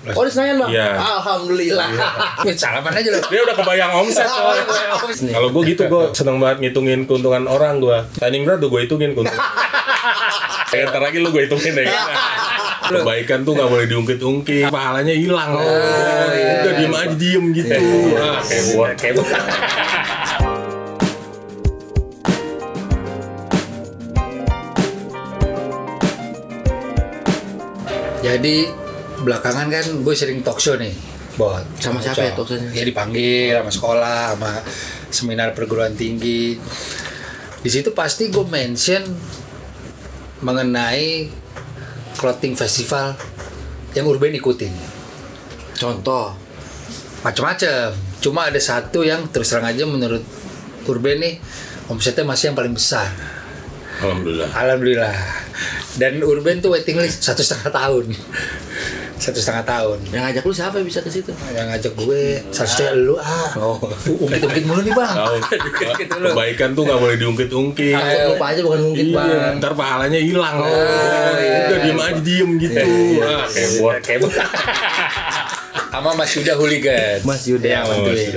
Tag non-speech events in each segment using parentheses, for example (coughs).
Oh di Senayan bang? Iya. Alhamdulillah. (laughs) Wih, salaman aja lo. Dia udah kebayang omset (laughs) soalnya. Kalau gue gitu, gue seneng banget ngitungin keuntungan orang gue. Grad tuh gue hitungin keuntungan. Ya, (laughs) ntar lagi lu gue hitungin deh. Kebaikan tuh gak boleh diungkit-ungkit. Pahalanya hilang. Oh, Udah diem aja diem gitu. Wah, kayak. Kayak. Jadi belakangan kan gue sering talk show nih, buat Sama siapa ya talk show-nya? Ya dipanggil sama sekolah, sama seminar perguruan tinggi. Di situ pasti gue mention mengenai clothing festival yang Urban ikutin. Contoh. Macam-macam. Cuma ada satu yang terus terang aja menurut Urban nih omsetnya masih yang paling besar. Alhamdulillah. Alhamdulillah. Dan Urban tuh waiting list satu setengah tahun. Satu setengah tahun. Yang ngajak lu siapa yang bisa ke situ? Yang ngajak gue, satu lu ah. Oh. Ungkit-ungkit mulu nih bang. Loh. Kebaikan tuh gak boleh diungkit-ungkit. Takut lupa aja bukan mungkin bang. Iya, ntar pahalanya hilang. Udah diem aja diem gitu. Kayak buat. Kayak. Sama Mas Yuda Hooligan. Mas Yuda. Yang Oh, bantuin.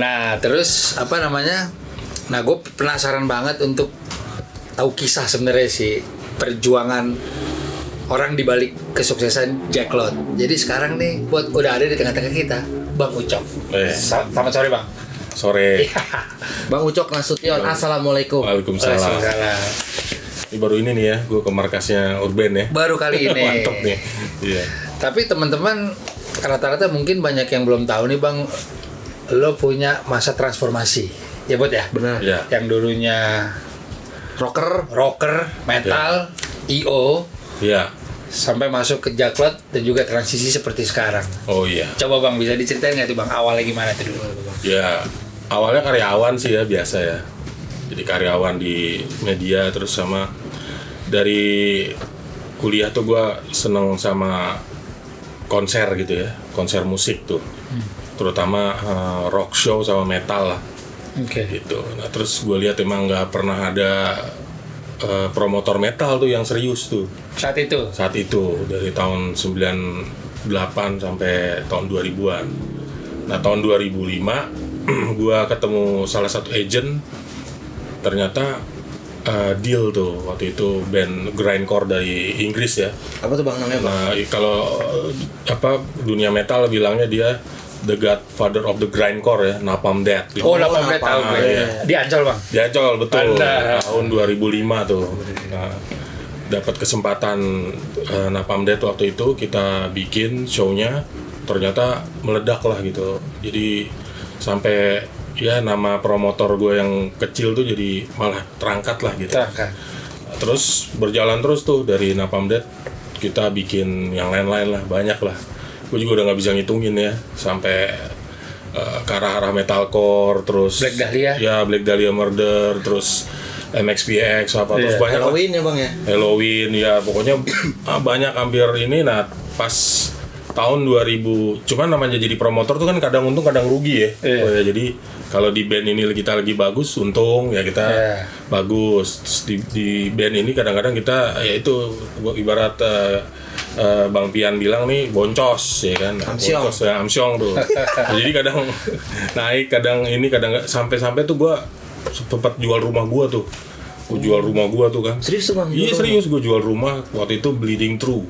Nah, terus apa namanya? Nah, gue penasaran banget untuk tahu kisah sebenarnya sih perjuangan orang di balik kesuksesan Jack Lot. Jadi sekarang nih buat udah ada di tengah-tengah kita, Bang Ucok. Eh, Sel- Selamat sore, Bang. sore. (laughs) Bang Ucok Nasution, Assalamualaikum. Waalaikumsalam. Waalaikumsalam. Ini baru ini nih ya, gue ke markasnya Urban ya. Baru kali (laughs) ini. Mantap nih. Iya. Tapi teman-teman rata-rata mungkin banyak yang belum tahu nih, Bang. Lo punya masa transformasi. Ya, Bot ya? Benar. Ya. Yang dulunya Rocker. rocker, metal, IO, Iya. Sampai masuk ke Jaklot dan juga transisi seperti sekarang. Oh iya. Coba bang bisa diceritain nggak tuh bang awalnya gimana tuh dulu bang? Ya, awalnya karyawan sih ya biasa ya. Jadi karyawan di media terus sama dari kuliah tuh gua seneng sama konser gitu ya, konser musik tuh. Terutama eh, rock show sama metal lah Oke. gitu. Nah terus gue lihat emang nggak pernah ada eh, promotor metal tuh yang serius tuh Saat itu. saat itu dari tahun 98 sampai tahun 2000-an. Nah, tahun 2005 (clears throat) gua ketemu salah satu agent ternyata uh, deal tuh waktu itu band grindcore dari Inggris ya. Apa tuh bang namanya bang? Nah, kalau uh, apa dunia metal bilangnya dia the godfather of the grindcore ya, Napalm Death. gitu. Oh, 18 Napalm, tahun gue. iya. Di Ancol bang. Di Ancol betul Anda. tahun 2005 tuh. Nah, dapat kesempatan uh, Napalm Death waktu itu kita bikin show-nya ternyata meledak lah gitu. Jadi sampai ya nama promotor gue yang kecil tuh jadi malah terangkat lah gitu. Terangkat. Terus berjalan terus tuh dari Napalm Death kita bikin yang lain-lain lah banyak lah. Gue juga udah nggak bisa ngitungin ya sampai uh, ke arah-arah metalcore terus Black Dahlia. ya Black Dahlia Murder terus MXPX apa terus Iya. banyak. Halloween ya bang ya? Halloween ya pokoknya (coughs) ah, banyak hampir ini nah pas tahun 2000 cuman namanya jadi promotor tuh kan kadang untung kadang rugi ya Iya. Oh ya, jadi kalau di band ini kita lagi bagus untung ya kita Iya. bagus Terus di, di band ini kadang-kadang kita ya itu ibarat eh, eh, Bang Pian bilang nih boncos ya kan Nah, Amsyong. boncos ya amsyong tuh Nah, (laughs) jadi kadang naik kadang ini kadang nggak sampai-sampai tuh gua sempat jual rumah gua tuh gua jual rumah gua tuh kan Serius tuh bang? Iya serius gue jual rumah waktu itu bleeding true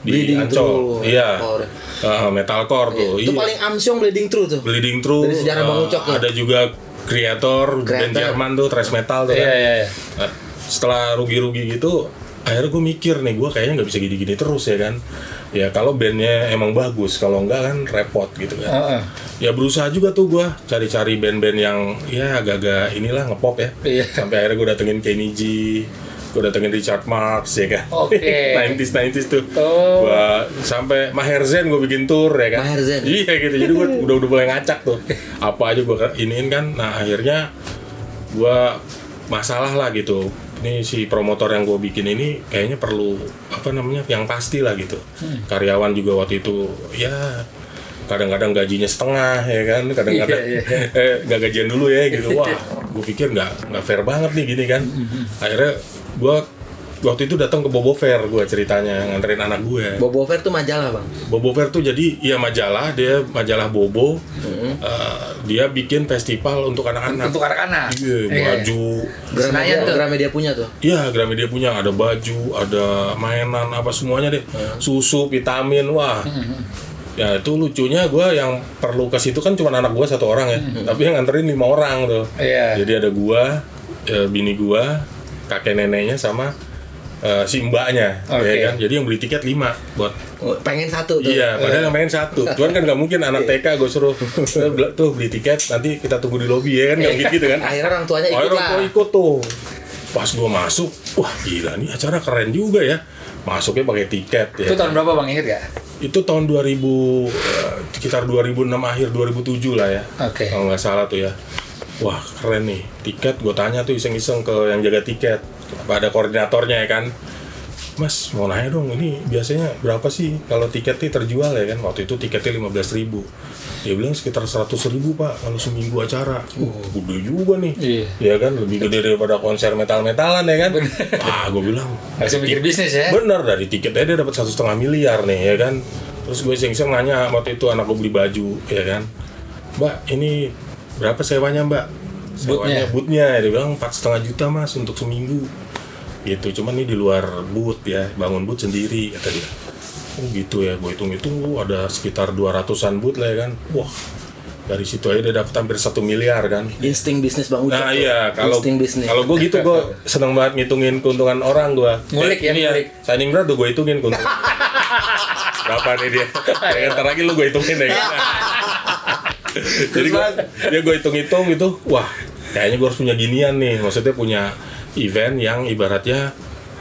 di Bleeding Ancol. True, Iya. metalcore. Ah, metalcore tuh. Itu iya. paling amsyong bleeding true tuh. bleeding true. Dari sejarah Bang ah, Ucok tuh. Ada juga kreator band Kreator. Jerman tuh thrash metal tuh Iya kan. iya. iya. Nah, setelah rugi-rugi gitu akhirnya gue mikir nih gue kayaknya nggak bisa gini-gini terus ya kan ya kalau bandnya emang bagus kalau enggak kan repot gitu kan Heeh. ya berusaha juga tuh gue cari-cari band-band yang ya agak-agak inilah ngepop ya Iya. sampai akhirnya gue datengin Kenny G gue datengin Richard Marx ya kan Oke. (laughs) 90s 90s tuh Oh. Gua sampai Maher Zain gue bikin tour ya kan Maher Zain. iya gitu jadi gue (laughs) udah udah mulai ngacak tuh apa aja gue iniin kan nah akhirnya gue masalah lah gitu ini si promotor yang gue bikin ini kayaknya perlu apa namanya yang pasti lah gitu. Karyawan juga waktu itu ya kadang-kadang gajinya setengah ya kan? Kadang-kadang Iya, iya. eh nggak gajian dulu ya gitu. (laughs) Wah gue pikir nggak nggak fair banget nih gini kan. Akhirnya gue waktu itu datang ke Bobo Fair gue ceritanya nganterin anak gue Bobo Fair tuh majalah bang. Bobo Fair tuh jadi ya majalah dia majalah Bobo Eh, dia bikin festival untuk anak-anak Untuk anak-anak. iya Iya. baju Senayan Gramedia, tuh. Gramedia punya tuh. Iya, Gramedia punya ada baju, ada mainan, apa semuanya deh, susu, vitamin, wah. Ya itu lucunya gue yang perlu ke situ kan cuma anak gue satu orang ya, tapi yang nganterin lima orang tuh. Iya. Jadi ada gue, bini gue, kakek neneknya sama eh, si mbaknya, Oke. ya kan. Jadi yang beli tiket lima buat Oh, pengen satu tuh. Iya, padahal yang main satu. Cuman kan nggak mungkin anak TK gue suruh "Eh, tuh beli tiket, nanti kita tunggu di lobi ya kan nggak mungkin gitu kan. Akhirnya orang tuanya ikut Akhirnya lah. gua ikut tuh. Pas gua masuk, wah gila nih acara keren juga ya. Masuknya pakai tiket ya. Itu tahun berapa bang inget gak? Itu tahun 2000 eh, sekitar 2006 akhir 2007 lah ya. Oke. Kalau nggak salah tuh ya. Wah keren nih tiket. Gue tanya tuh iseng-iseng ke yang jaga tiket. Apa ada koordinatornya ya kan. Mas mau nanya dong ini biasanya berapa sih kalau tiketnya terjual ya kan waktu itu tiketnya 15.000 ribu dia bilang sekitar 100.000 ribu pak kalau seminggu acara uh gede juga nih Iya. ya kan lebih gede daripada konser metal-metalan ya kan (laughs) ah gue bilang Langsung mikir bisnis ya? Bener dari tiketnya dia dapat satu setengah miliar nih ya kan. Terus gue iseng-iseng nanya waktu itu anak gue beli baju ya kan. Mbak ini berapa sewanya mbak? Sewanya bootnya dia bilang empat setengah juta mas untuk seminggu. Gitu cuman ini di luar boot ya bangun boot sendiri kata dia. Oh gitu ya gue hitung-hitung oh, ada sekitar 200an boot lah ya kan. Wah dari situ aja dia dapat hampir satu miliar kan. Insting bisnis bang Ucok. Nah iya kalau insting bisnis. kalau gue gitu gue seneng banget ngitungin keuntungan orang gue. Ngulik ya, ngulik. Signing berat tuh gue hitungin keuntungan. (laughs) Berapa nih dia? Ya, ntar lagi lu gue hitungin (laughs) ya. kan? Jadi gue ya gue hitung-hitung gitu. Wah kayaknya gue harus punya ginian nih. Maksudnya punya event yang ibaratnya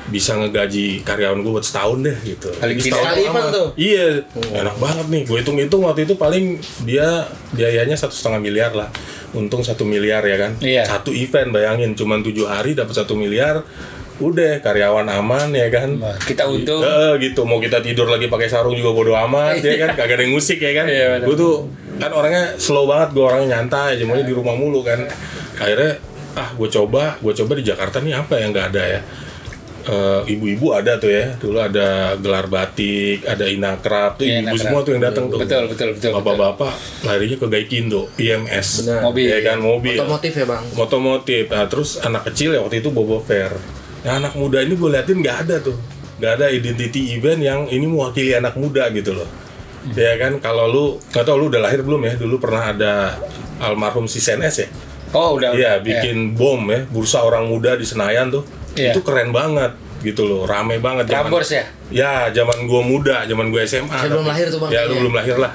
bisa ngegaji karyawan gue buat setahun deh gitu. Gini setahun event tuh. Iya, enak banget nih. Gue hitung-hitung waktu itu paling dia biayanya satu setengah miliar lah. Untung satu miliar ya kan. Iya. Satu event bayangin, cuman tujuh hari dapat satu miliar. Udah karyawan aman ya kan. Kita untung. Eh, gitu. Mau kita tidur lagi pakai sarung juga bodo amat ya kan. Kagak ada yang musik ya kan. Iya, gue tuh kan orangnya slow banget. Gue orangnya nyantai. Semuanya di rumah mulu kan. Akhirnya ah gue coba, gue coba di Jakarta nih apa yang nggak ada ya. Eh, ibu-ibu ada tuh ya dulu ada gelar batik ada inakrab tuh Iya, ibu inakrab. semua tuh yang datang tuh Betul, betul, betul, bapak-bapak larinya ke Gaikindo IMS Benar. Mobil. ya kan mobil Otomotif ya bang. otomotif nah, terus anak kecil ya waktu itu Bobo Fair nah anak muda ini gue liatin nggak ada tuh nggak ada identity event yang ini mewakili anak muda gitu loh ya kan kalau lu nggak tau lu udah lahir belum ya dulu pernah ada almarhum si CNS ya Oh udah. Iya bikin bom ya bursa orang muda di Senayan tuh Iya. itu keren banget gitu loh rame banget Prambors ya? ya zaman gua muda zaman gua SMA Saya belum lahir tuh, Bang. ya lu Iya. belum lahir lah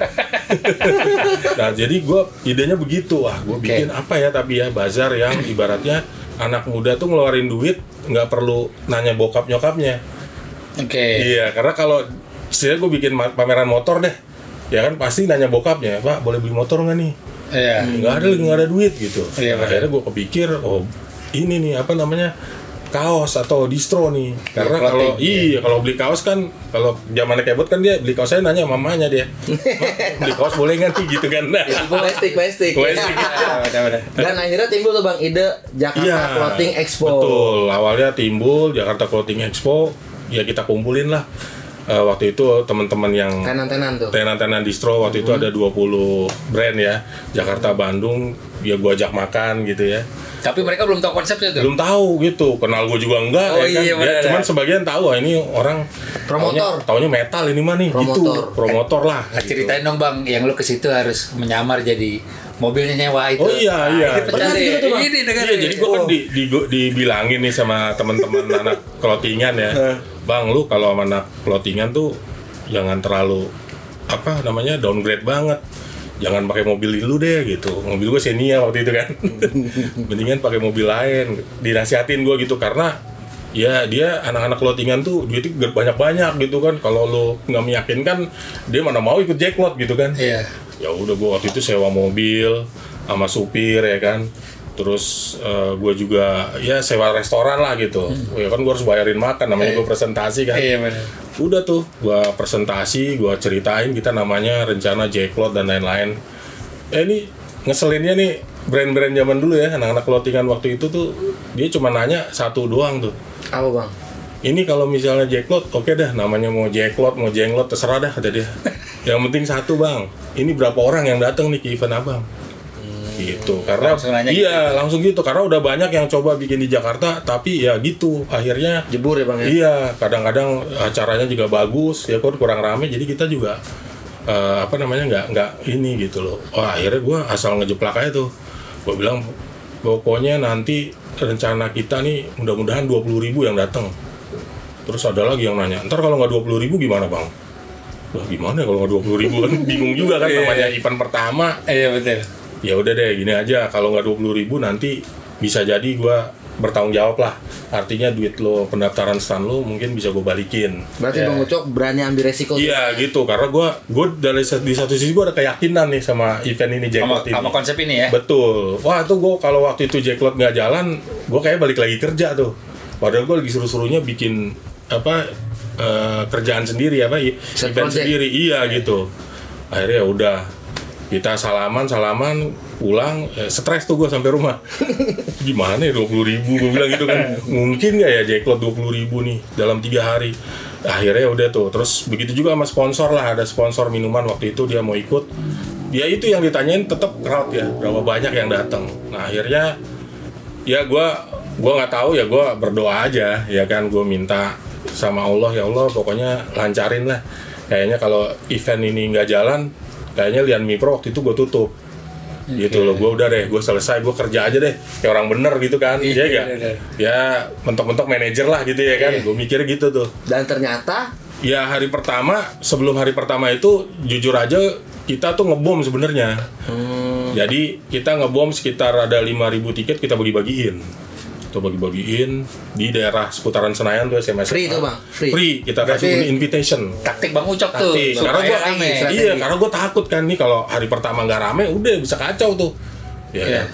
(laughs) nah jadi gua idenya begitu wah gua Oke. bikin apa ya tapi ya bazar yang (coughs) ibaratnya anak muda tuh ngeluarin duit nggak perlu nanya bokap nyokapnya Oke. iya karena kalau saya gue bikin pameran motor deh ya kan pasti nanya bokapnya pak boleh beli motor nggak nih Iya. nggak ada lagi nggak ada duit gitu Iya, benar. akhirnya gue kepikir oh ini nih apa namanya kaos atau distro nih karena clothing, kalau iya. iya kalau beli kaos kan kalau zamannya kebot kan dia beli kaos saya nanya mamanya dia (laughs) "Ma, beli kaos boleh nggak nih gitu kan nah, Plastik, plastik. Dan akhirnya timbul tuh bang ide Jakarta Iya, Clothing Expo. Betul, awalnya timbul Jakarta Clothing Expo, ya kita kumpulin lah. Eh, waktu itu teman-teman yang Tenan-tenan tuh. tenan-tenan distro waktu itu ada 20 brand ya, Jakarta Bandung, ya gua ajak makan gitu ya. Tapi mereka belum tahu konsepnya tuh. Belum tahu gitu, kenal gue juga enggak Oh, ya kan. iya, Ya, benar. cuman sebagian tahu wah ini orang Promotor. Taunya, taunya metal ini mah nih gitu, Promotor. promotor lah. Nah, gitu. ceritain dong bang, yang lu ke situ harus menyamar jadi mobilnya nyewa itu. Oh iya, iya. Ini pecah Benar gitu tuh. Ini dengar Iya, jadi gue kan di, di, dibilangin nih sama teman-teman (laughs) anak clothingan ya, bang lu kalau sama anak clothingan tuh jangan terlalu apa namanya downgrade banget, jangan pakai mobil lu deh gitu. Mobil gue Xenia waktu itu kan, (laughs) mendingan pakai mobil lain. Dinasihatin gue gitu karena ya dia anak-anak clothingan tuh duitnya banyak-banyak gitu kan. Kalau lu nggak meyakinkan, dia mana mau ikut jackpot gitu kan Iya. ya udah gue waktu itu sewa mobil sama supir ya kan terus gue juga ya sewa restoran lah gitu. Ya kan gue harus bayarin makan namanya gue presentasi kan. Iya benar. udah tuh gue presentasi gue ceritain kita namanya rencana Jacklot dan lain-lain. Eh ini ngeselinnya nih brand-brand zaman dulu ya anak-anak clothingan waktu itu tuh dia cuma nanya satu doang tuh. Apa bang? ini kalau misalnya jacklot oke dah namanya mau jacklot mau jenglot terserah dah kata dia. (laughs) Yang penting satu bang. Ini berapa orang yang datang nih ke event abang gitu karena Langsung iya langsung gitu karena udah banyak yang coba bikin di Jakarta tapi ya gitu akhirnya Jebur ya bang ya. Iya, kadang-kadang acaranya juga bagus, ya kan kurang rame, jadi kita juga eh, apa namanya nggak nggak ini gitu loh. Wah akhirnya gue asal ngejeplak aja tuh, gue bilang pokoknya nanti rencana kita nih mudah-mudahan 20.000 ribu yang datang. Terus ada lagi yang nanya, ntar kalau nggak 20.000 ribu gimana bang? Wah gimana ya kalau nggak 20.000 ribu kan bingung juga kan Iya. namanya event pertama. Iya betul. Ya udah deh gini aja, kalau nggak 20.000 ribu nanti bisa jadi gue bertanggung jawab lah. Artinya duit lo pendaftaran stand lo mungkin bisa gue balikin. Berarti Iya. bang Ucok berani ambil resiko. tuh. Iya gitu, karena gue gue dari di satu sisi gue ada keyakinan nih sama event ini Sama, Jacklot ini. sama konsep ini ya. Betul. Wah tuh gue kalau waktu itu Jacklot nggak jalan, gue kayak balik lagi kerja tuh. Padahal gue lagi suruh-suruhnya bikin apa eh, kerjaan sendiri apa Side event project. sendiri. Iya gitu. Akhirnya ya udah kita salaman salaman pulang eh, stres tuh gue sampai rumah. (laughs) Gimana ya dua ribu gue bilang gitu kan. (laughs) Mungkin nggak ya Jacklot dua ribu nih dalam tiga hari. Akhirnya udah tuh. Terus begitu juga sama sponsor lah ada sponsor minuman waktu itu dia mau ikut. Dia itu yang ditanyain tetap crowd ya berapa banyak yang datang nah akhirnya ya gue gua nggak tahu ya gue berdoa aja ya kan. Gue minta sama Allah ya Allah pokoknya lancarin lah. Kayaknya kalau event ini nggak jalan kayaknya Lian Mipro waktu itu gue tutup. Gitu loh gue udah deh gue selesai gue kerja aja deh. Kayak orang bener gitu kan Iya, iya gak iya, iya. ya mentok-mentok manajer lah gitu ya kan Iya. gue mikir gitu tuh. Dan ternyata? Ya hari pertama sebelum hari pertama itu jujur aja kita tuh ngebom sebenarnya. Hmm, jadi kita ngebom sekitar ada 5000 tiket kita bagi-bagiin kita bagi-bagiin di daerah seputaran Senayan tuh SMS Free tuh, Bang? Free? free kita Berarti- kasih invitation Taktik Bang Ucok tuh. Taktik. Karena supaya gua rame. iya, karena gue takut kan nih kalau hari pertama nggak rame, udah bisa kacau tuh. Ya, Iya. kan?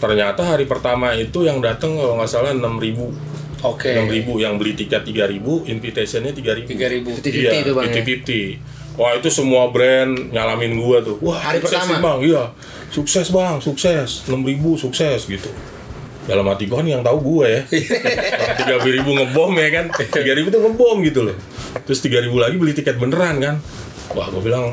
Ternyata hari pertama itu yang datang kalau nggak salah 6000 Oke. 6000 yang beli tiket 3000, invitationnya 3000. 3000. 50-50 Iya, tuh, Bang, ya? 50-50. Wah itu semua brand nyalamin gua tuh. Wah Hari sukses pertama? bang, iya sukses bang, sukses 6000 sukses gitu. Dalam hati gua kan yang tahu gua ya. (laughs) Tiga ribu ngebom ya kan, tiga ribu tuh ngebom gitu loh. Terus tiga ribu lagi beli tiket beneran kan. Wah gua bilang,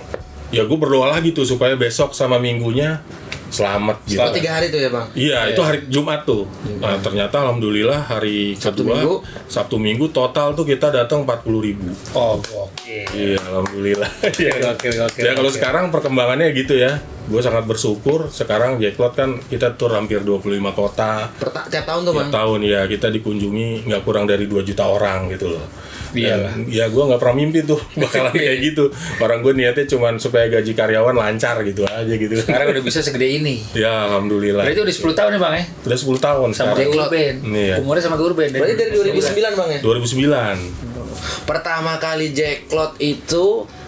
ya gua berdoa lagi tuh supaya besok sama minggunya selamat gitu. oh, tiga hari tuh ya bang. Iya, itu hari Jumat tuh. Nah, ternyata alhamdulillah hari Sabtu kedua Minggu? Sabtu Minggu total tuh kita datang 40.000 ribu. Oh, oke. Iya, alhamdulillah. Iya. Oke, oke. ya kalau oke. sekarang perkembangannya gitu ya. Gue sangat bersyukur sekarang Jacklot kan kita tur hampir 25 kota. Per ta- tiap tahun tuh bang. Tiap tahun ya kita dikunjungi nggak kurang dari 2 juta orang gitu loh. Dan, ya gue nggak pernah mimpi tuh (laughs) bakalan kayak gitu. Orang gue niatnya cuman supaya gaji karyawan lancar gitu aja gitu. Sekarang udah bisa segede ini. Ya alhamdulillah. Berarti udah 10 tahun nih Bang ya? Udah 10 tahun Sama sekarang. kayak Urban. Iya. Umurnya sama Urban. Berarti dari 2009 bang ya. 2009. Pertama kali Jacklot itu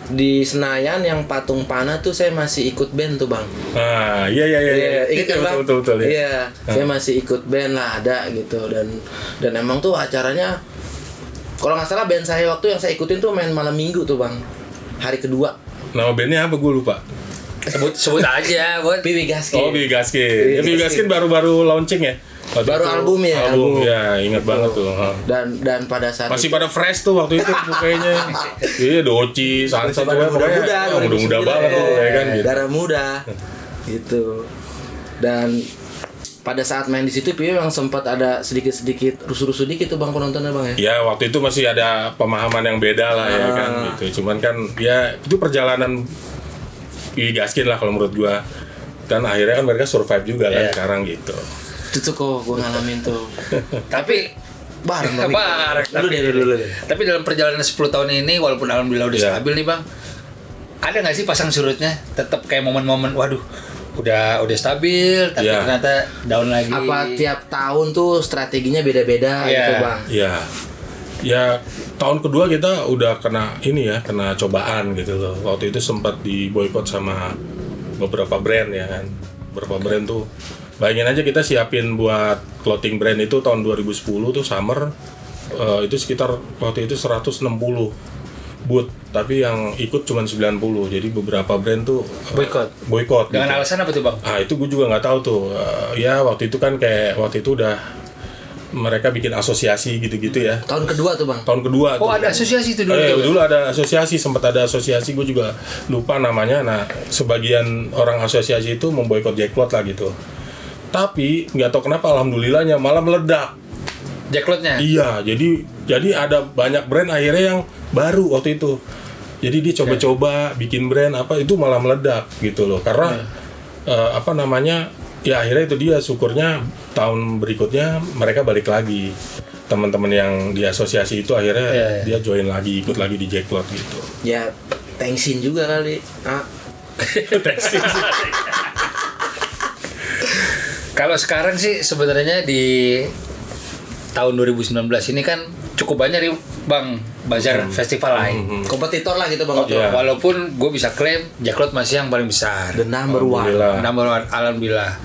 di Senayan yang patung panah tuh saya masih ikut band tuh bang. Nah, iya iya iya. Iya, ingat kan betul, bang? betul betul ya. Iya, saya masih ikut band lah ada gitu dan dan emang tuh acaranya kalau nggak salah band saya waktu yang saya ikutin tuh main malam minggu tuh bang hari kedua Nama bandnya apa gue lupa. Sebut sebut aja, buat. (laughs) Piwi Gaski. Oh, Bill Gaskin. Ya, Gaskin. Gaskin baru-baru launching ya. Waktu Baru itu. album ya, Album, album. ya, ingat banget tuh. dan dan pada saat Masih itu- pada fresh tuh waktu itu kayaknya. (laughs) Iya, Doci, Sansa tuh ya, pokoknya muda-muda, ah, muda-muda 2009, banget tuh ya kan gitu. darah muda gitu dan pada saat main di situ Piwi memang sempat ada sedikit-sedikit rusuh-rusuh dikit tuh bang penontonnya bang ya Ya waktu itu masih ada pemahaman yang beda lah ya kan Ah. gitu. Cuman kan ya itu perjalanan Bill Gaskin lah kalau menurut gua. Dan akhirnya kan mereka survive juga kan Iya. sekarang gitu. Itu tuh kok gue ngalamin tuh (laughs) Tapi bareng bang Bareng, dulu tapi- deh dulu deh tapi dalam perjalanan 10 tahun ini walaupun alhamdulillah udah Iya. stabil nih Bang. Ada nggak sih pasang surutnya? Tetap kayak momen-momen waduh udah udah stabil tapi Iya. ternyata down lagi. apa tiap tahun tuh strateginya beda-beda Iya. gitu bang Ya, ya tahun kedua kita udah kena ini ya, kena cobaan gitu loh. Waktu itu sempat diboykot sama beberapa brand ya kan. Beberapa brand tuh, bayangin aja kita siapin buat clothing brand itu tahun 2010 tuh summer eh, itu sekitar waktu itu 160 boot, tapi yang ikut cuma 90. Jadi beberapa brand tuh eh, Boykot. boykot. Dengan gitu. alasan apa tuh Bang? Ah itu gue juga nggak tahu tuh. Eh, ya waktu itu kan kayak waktu itu udah mereka bikin asosiasi gitu-gitu ya Tahun kedua tuh bang. tahun kedua Oh tuh. ada asosiasi itu dulu. Eh, tuh. dulu ada asosiasi sempat ada asosiasi gue juga lupa namanya nah sebagian orang asosiasi itu memboikot Jacklot lah gitu tapi nggak tahu kenapa alhamdulillahnya malah meledak. Jacklotnya. iya jadi jadi ada banyak brand akhirnya yang baru waktu itu. Jadi dia coba-coba bikin brand apa itu malah meledak gitu loh. Karena eh, apa namanya ya akhirnya itu dia syukurnya tahun berikutnya mereka balik lagi. Teman-teman yang di asosiasi itu akhirnya Iya, iya. dia join lagi ikut lagi di Jacklot gitu. Ya thanksin juga kali. Ah, (laughs) (laughs) Kalau sekarang sih sebenarnya di tahun 2019 ini kan cukup banyak nih Bang bazar festival lain. Hmm. kompetitor lah gitu bang. Oco. Iya. Walaupun gue bisa klaim Jacklot masih yang paling besar. The number one. Number one, alhamdulillah.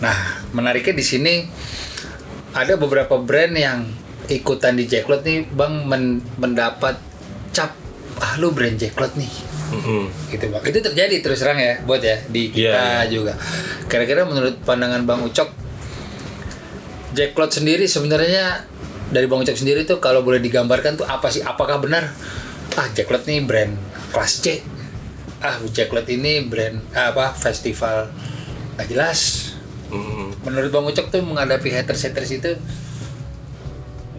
Nah, menariknya di sini ada beberapa brand yang ikutan di Jacklot nih, Bang men- mendapat cap ah lu brand Jacklot nih. Mm-mm. Gitu, Bang. Itu terjadi terus terang ya, buat ya di kita Iya, juga. Kira-kira menurut pandangan Bang Ucok Jacklot sendiri sebenarnya dari Bang Ucok sendiri tuh kalau boleh digambarkan tuh apa sih? Apakah benar ah Jacklot nih brand kelas C? Ah Jacklot ini brand ah, apa festival nggak jelas. Mm-mm. Menurut Bang Ucok tuh menghadapi haters-haters itu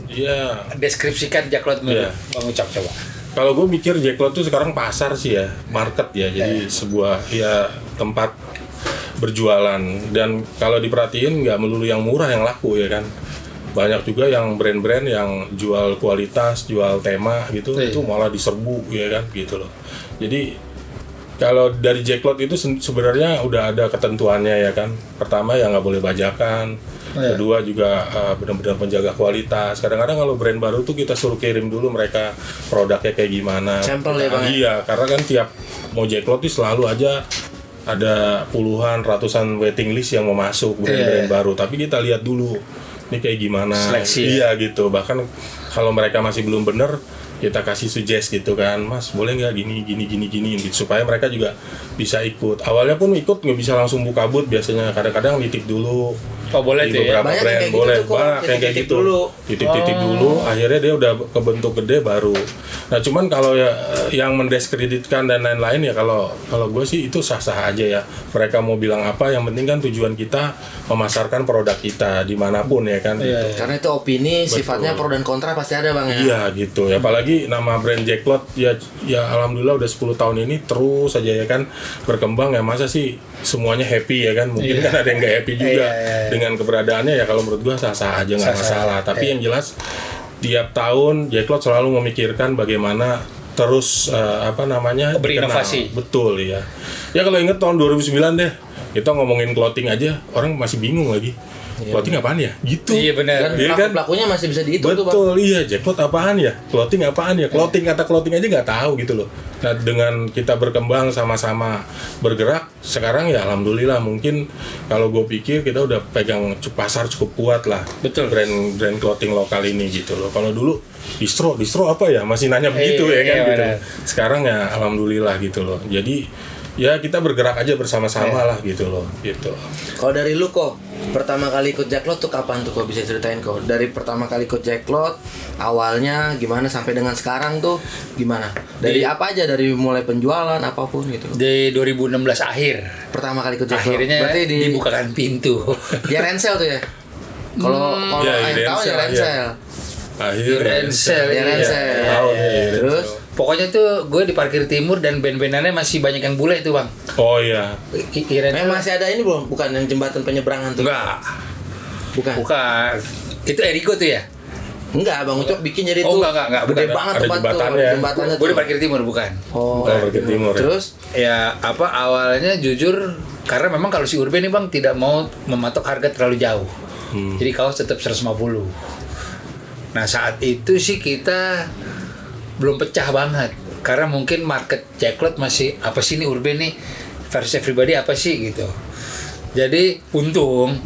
Iya. deskripsikan Jacklot menurut Iya. Bang Ucok coba. Kalau gue mikir Jacklot tuh sekarang pasar sih ya, market ya, jadi sebuah ya tempat berjualan dan kalau diperhatiin nggak melulu yang murah yang laku ya kan, banyak juga yang brand-brand yang jual kualitas, jual tema gitu, Iya. itu malah diserbu ya kan gitu loh. Jadi kalau dari Jacklot itu sebenarnya udah ada ketentuannya ya kan. Pertama ya nggak boleh bajakan. Iya. Kedua juga uh, benar-benar penjaga kualitas. Kadang-kadang kalau brand baru tuh kita suruh kirim dulu mereka produknya kayak gimana. Sampel ya, Bang, ya? Iya, karena kan tiap mau Jacklot itu selalu aja ada puluhan, ratusan waiting list yang mau masuk brand-brand Iya. baru. Tapi kita lihat dulu ini kayak gimana. Seleksi Iya gitu. Bahkan kalau mereka masih belum bener kita kasih suggest gitu kan mas boleh nggak gini gini gini gini gitu supaya mereka juga bisa ikut awalnya pun ikut nggak bisa langsung buka but biasanya kadang-kadang nitip dulu Oh boleh tuh ya. Banyak yang brand kayak gitu boleh tuh kok, banyak yang kayak gitu dulu. titip-titip Oh. dulu akhirnya dia udah kebentuk gede baru nah cuman kalau ya yang mendiskreditkan dan lain-lain ya kalau kalau gue sih itu sah-sah aja ya mereka mau bilang apa yang penting kan tujuan kita memasarkan produk kita di mana pun ya kan Iya, iya. Karena itu opini sifatnya pro dan kontra pasti ada bang ya. Iya gitu ya apalagi nama brand Jacklot ya ya alhamdulillah udah 10 tahun ini terus aja ya kan berkembang ya masa sih semuanya happy ya kan mungkin Iya. kan ada yang nggak happy juga Iya, iya, iya. dengan keberadaannya ya kalau menurut gua sah-sah aja nggak masalah tapi Iya. yang jelas tiap tahun Jacklot selalu memikirkan bagaimana terus eh, apa namanya Berinovasi. dikenal. betul ya ya kalau inget tahun 2009 deh kita ngomongin clothing aja orang masih bingung lagi clothing apaan ya gitu Iya benar. Dan Iya pelaku kan? pelakunya masih bisa dihitung tuh bang. Betul, iya jackpot apaan ya? Clothing apaan ya? Clothing kata clothing aja nggak tahu gitu loh. Nah dengan kita berkembang sama-sama bergerak, sekarang ya alhamdulillah mungkin kalau gue pikir kita udah pegang pasar cukup kuat lah. Betul. Brand brand clothing lokal ini gitu loh. Kalau dulu distro, distro apa ya? Masih nanya begitu Iya, ya kan iya, gitu. benar. Sekarang ya alhamdulillah gitu loh. Jadi ya kita bergerak aja bersama-sama lah gitu loh, gitu. Kalau dari lu kok pertama kali ikut Jacklot tuh kapan tuh kok bisa ceritain kok? Dari pertama kali ikut Jacklot awalnya gimana sampai dengan sekarang tuh gimana? Dari Di- apa aja dari mulai penjualan apa pun gitu. Di 2016 akhir. Pertama kali ikut Jacklot. Akhirnya Berarti di dibukakan pintu. di Rensel tuh ya. Kalau Hmm. kalau Ya, yang di tahu ya Rensel, Rensel. Akhirnya Rensel, iya. Rensel. Tahu Iya, nih, iya. Rensel. Terus Pokoknya tuh gue di parkir timur dan band-bandannya masih banyak yang bule itu bang. Oh iya. Kirain eh, masih ada ini belum? Bukan yang jembatan penyeberangan tuh. enggak, Bukan. bukan. Itu Erigo tuh ya? Enggak, Bang Ucok bikin jadi Oh, tuh. enggak, enggak, enggak, Gede bukan. banget Ada tempat tuh. jembatannya. Jembatannya Gue di parkir timur bukan. Oh, Oh, parkir timur ya. Terus Ya apa awalnya jujur karena memang kalau si Urban nih bang tidak mau mematok harga terlalu jauh. Hmm. Jadi kaos tetap 150. Nah saat itu sih kita belum pecah banget karena mungkin market Jacklot masih apa sih ini Urban nih versus everybody apa sih gitu. Jadi untung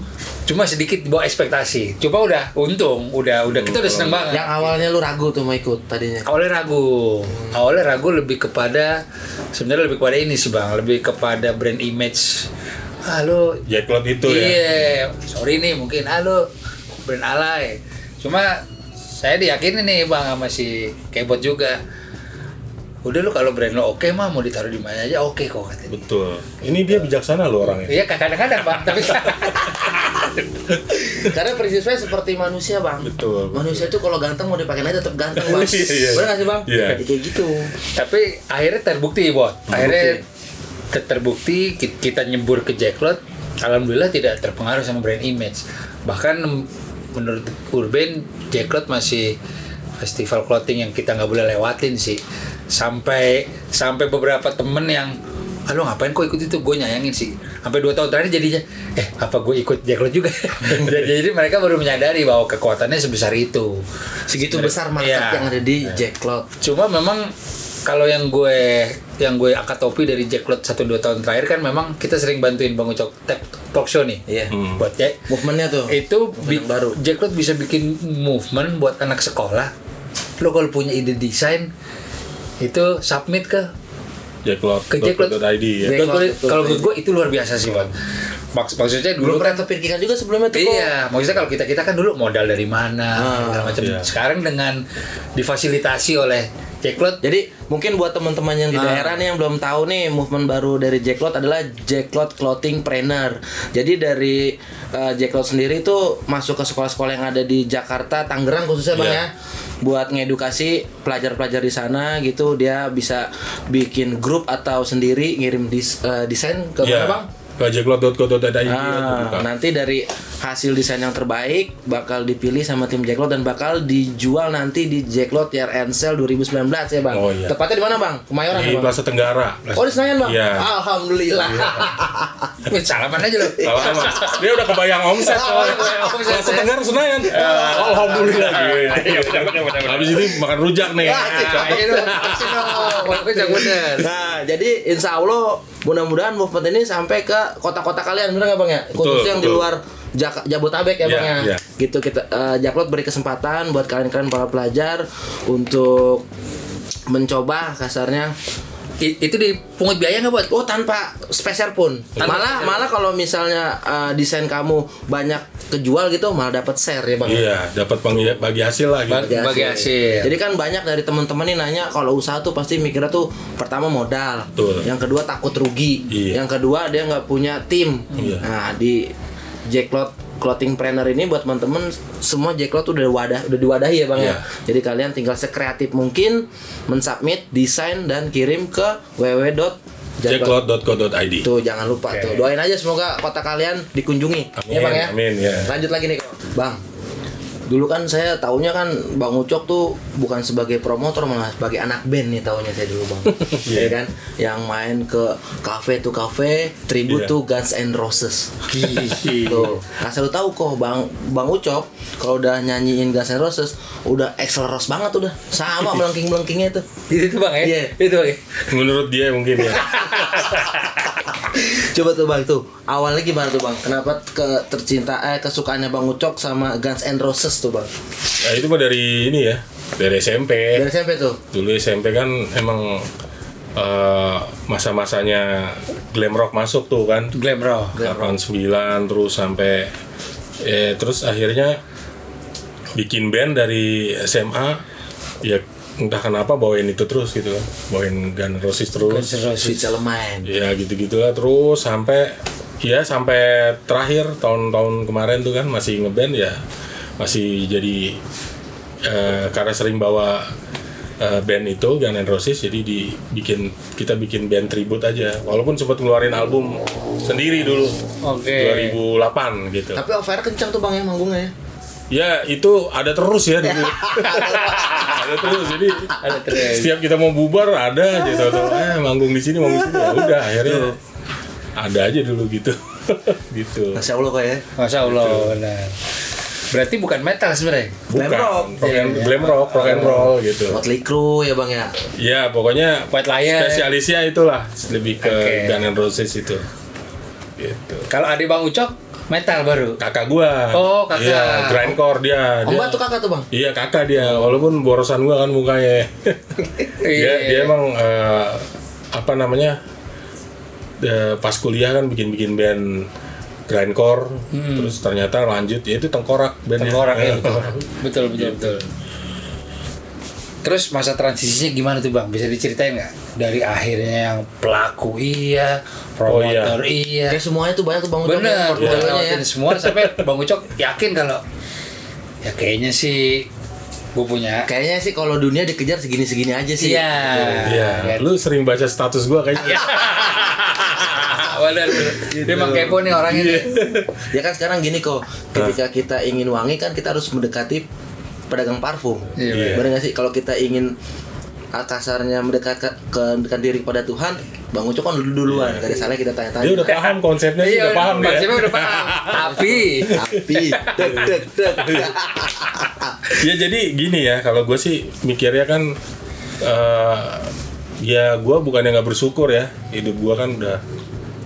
cuma sedikit di bawah ekspektasi. Coba udah untung, udah udah kita udah seneng banget. yang awalnya lu ragu tuh mau ikut tadinya. Awalnya ragu, awalnya ragu lebih kepada sebenarnya lebih kepada ini sih bang, lebih kepada brand image. Halo, Jacklot itu ya. iya, sorry nih mungkin halo brand alay. Cuma saya diyakini nih bang sama si Kebot juga. Udah lu kalau brand lo oke mah mau ditaruh di mana aja oke kok katanya. Betul. Ini dia bijaksana loh orangnya. Iya kadang-kadang bang, tapi (laughs) Karena prinsip saya seperti manusia bang. Betul, betul. Manusia itu kalau ganteng mau dipakai aja tetap ganteng bang. (laughs) Iya, iya. Benar nggak sih bang? Iya. Jadi kayak gitu. tapi akhirnya terbukti bot. Akhirnya ke- terbukti ki- kita nyebur ke Jacklot, alhamdulillah tidak terpengaruh sama brand image. Bahkan menurut Urban, Jacklot masih festival clothing yang kita nggak boleh lewatin sih. Sampai sampai beberapa temen yang ah lu ngapain kok ikut itu gue nyayangin sih sampai dua tahun terakhir jadinya eh apa gue ikut Jacklot juga (laughs) jadi mereka baru menyadari bahwa kekuatannya sebesar itu Segitu besar market Iya. yang ada di Jacklot. Cuma memang kalau yang gue yang gue angkat topi dari Jacklot satu dua tahun terakhir kan memang kita sering bantuin Bang Ucok tap talk show nih. Iya. Hmm. Buat Jack Movementnya tuh. itu Movement baru. Jacklot bisa bikin movement buat anak sekolah. Lo kalau punya ide desain itu submit ke Jacklot. Ke Jacklot. .id ya. Jack- kalau- menurut gue itu luar biasa sih, Bang. Maks maksudnya Belum dulu kan pernah terpikirkan juga sebelumnya tuh. kok. Iya, maksudnya kalau kita kita kan dulu modal dari mana, Ah, segala macam. iya. Sekarang dengan difasilitasi oleh Jacklot, Jadi mungkin buat teman-teman yang di Ah. daerah nih yang belum tahu nih movement baru dari Jacklot adalah Jacklot Clothing Trainer. Jadi dari uh, Jacklot sendiri itu masuk ke sekolah-sekolah yang ada di Jakarta, Tangerang khususnya bang Iya. ya, buat ngedukasi pelajar-pelajar di sana gitu. Dia bisa bikin grup atau sendiri ngirim dis- uh, desain ke Iya. mana bang? Ke jacklot.co.id Ah, buka. nanti dari hasil desain yang terbaik bakal dipilih sama tim Jacklot dan bakal dijual nanti di Jacklot Year End Sale 2019 ya bang. Oh, iya. Tepatnya di mana bang? Kemayoran Di ya bang? Plaza Tenggara. Oh di Senayan bang? Iya. Alhamdulillah. (laughs) Wih, salaman aja lo. Salah sama. Dia udah kebayang omset (laughs) soalnya. Plaza Tenggara Senayan. (laughs) Alhamdulillah. gitu. Habis ini makan rujak nih. Nah, jadi insya Allah mudah-mudahan movement ini sampai ke kota-kota kalian, bener nggak bang ya? Khususnya yang di luar Jak- Jabotabek ya bang ya. iya. Gitu kita eh, Jaklot beri kesempatan buat kalian-kalian para pelajar untuk mencoba kasarnya I- itu dipungut biaya nggak buat? Oh tanpa spesial pun. Tanpa malah spesial. malah kalau misalnya uh, desain kamu banyak kejual gitu malah dapat share ya bang. Iya, dapat bagi, bagi hasil lah Bagi- gitu. bagi hasil. Jadi kan banyak dari teman-teman nih nanya kalau usaha tuh pasti mikirnya tuh pertama modal, Betul. yang kedua takut rugi, Iya. yang kedua dia nggak punya tim. Iya. Nah di Jacklot Clothing Planner ini buat teman-teman semua Jacklot udah wadah udah diwadahi ya bang ya. Iya. Jadi kalian tinggal sekreatif mungkin mensubmit desain dan kirim ke www Jacklot.co.id. Tuh jangan lupa Oke. tuh. Doain aja semoga kota kalian dikunjungi. Amin, ya Bang ya. amin, ya. Lanjut lagi nih, Bang. Dulu kan saya taunya kan Bang Ucok tuh bukan sebagai promotor malah sebagai anak band nih taunya saya dulu Bang. (laughs) Iya. Iya kan? Yang main ke cafe tuh cafe, tribute Iya. tuh Guns N' Roses. tuh. Nah, saya tahu kok Bang Bang Ucok kalau udah nyanyiin Guns N' Roses udah Ros banget udah. Sama (laughs) melengking-melengkingnya itu. Itu tuh bang ya? Iya. Itu bang ya? Menurut dia mungkin ya. (laughs) Coba tuh bang tuh awalnya gimana tuh bang? Kenapa ke tercinta eh kesukaannya bang Ucok sama Guns N' Roses tuh bang? Nah, itu mah dari ini ya. Dari SMP. Dari SMP tuh. Dulu SMP kan emang eh, masa-masanya glam rock masuk tuh kan. Glam rock. 89 terus sampai eh terus akhirnya bikin band dari SMA ya entah kenapa bawain itu terus gitu kan bawain Guns N' Roses terus Sweet Celeman. ya gitu gitulah terus sampai ya sampai terakhir tahun-tahun kemarin tuh kan masih ngeband ya masih jadi eh, karena sering bawa eh, band itu Guns N' Roses jadi dibikin kita bikin band tribute aja walaupun sempat ngeluarin album sendiri dulu Oke. 2008 gitu Tapi offer kencang tuh bang ya manggungnya ya. ya itu ada terus ya dulu (laughs) ada terus jadi Ada terus. setiap kita mau bubar ada aja tau tau eh manggung di sini manggung di sini ya udah akhirnya ada aja dulu gitu (laughs) gitu Masya Allah kok ya. Masya Allah. Benar. Berarti bukan metal sebenarnya. Glam Bukan, rock. rock and, glam rock, rock and roll gitu. Motley Crue ya bang ya. Ya pokoknya White Lion. spesialisnya itulah lebih ke Oke. Guns N' Roses itu. Gitu. Kalau adik Bang Ucok metal baru. Kakak gua. Oh, kakak. Iya, grindcore dia. Om dia Mbak tuh kakak tuh bang. Iya kakak dia, walaupun borosan gua kan mukanya. (laughs) dia, Iya. dia emang eh, apa namanya? eh, pas kuliah kan bikin-bikin band grindcore terus ternyata lanjut ya itu tengkorak bandnya Tengkorak ya (laughs) betul. Betul betul betul. Terus masa transisinya gimana tuh bang? Bisa diceritain nggak? Dari akhirnya yang pelaku iya, Oh, iya. promotor iya. Kayak semuanya tuh banyak tuh Bang Ucok Bener, ya, udah portfolionya ya. lewatin semua sampai bang Ucok yakin kalau ya kayaknya sih gue punya. Kayaknya sih kalau dunia dikejar segini-segini aja sih. Iya. Iya, Ya. lu sering baca status gua kayaknya. (laughs) Bener, bener. Dia emang kepo nih orangnya nih. Ya kan sekarang gini kok, ketika kita ingin wangi kan kita harus mendekati pedagang parfum. Iya. Benar nggak sih? Kalau kita ingin kasarnya mendekat ke, ke mendekatkan diri kepada Tuhan, Bang Ucok kan dulu duluan. Gak ada salahnya kita tanya-tanya. Dia udah paham konsepnya sih, udah paham dia. Maksudnya udah paham. Tapi Tapi, dek, dek, dek. (laughs) Ya jadi gini ya, kalau gue sih mikirnya kan eh ya gue bukan yang nggak bersyukur ya, hidup gue kan udah,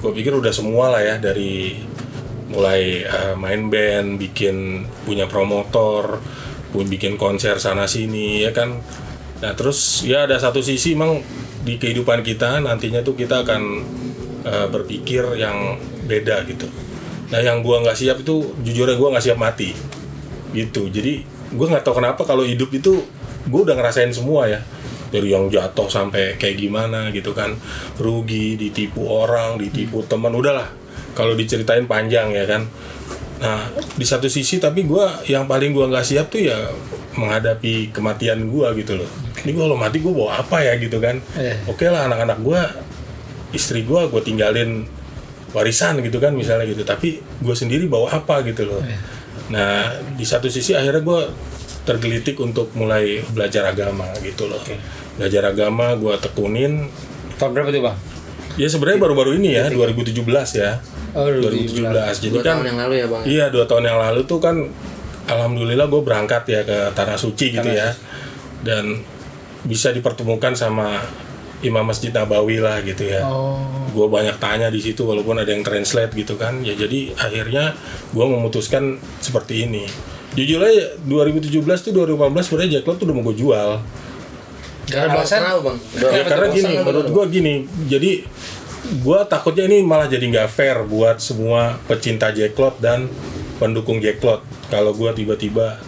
gue pikir udah semua lah ya dari mulai eh, main band, bikin punya promotor, pun bikin konser sana sini ya kan. Nah terus ya ada satu sisi emang di kehidupan kita nantinya tuh kita akan eh, berpikir yang beda gitu. Nah yang gua nggak siap itu jujurnya gua nggak siap mati gitu jadi gue nggak tahu kenapa kalau hidup itu gue udah ngerasain semua ya dari yang jatuh sampai kayak gimana gitu kan. Rugi ditipu orang ditipu teman udahlah. Kalau diceritain panjang ya kan. Nah di satu sisi tapi gue yang paling gue nggak siap tuh ya menghadapi kematian gue gitu loh. Ini gue kalau mati gue bawa apa ya gitu kan. Eh. oke lah anak-anak gue istri gue gue tinggalin warisan gitu kan misalnya gitu. Tapi gue sendiri bawa apa gitu loh. Nah di satu sisi akhirnya gue tergelitik untuk mulai belajar agama gitu loh belajar agama gue tekunin tahun berapa tuh bang? ya sebenarnya baru-baru ini ya 2017 ya Oh, 2017 jadi Dua kan tahun yang lalu ya Bang. Iya dua tahun yang lalu tuh kan alhamdulillah gue berangkat ya ke tanah suci gitu ya dan bisa dipertemukan sama imam masjid Nabawi lah gitu ya. Oh. Gue banyak tanya di situ walaupun ada yang translate gitu kan ya jadi akhirnya gue memutuskan seperti ini. Jujur aja 2017 tuh 2018 sebenarnya Jack Lot tuh udah mau gue jual. Karena Kenapa Bang? Udah- Ya karena gini, menurut gua gini, jadi gua takutnya ini malah jadi nggak fair buat semua pecinta Jacklot dan pendukung Jacklot. Kalau gua tiba-tiba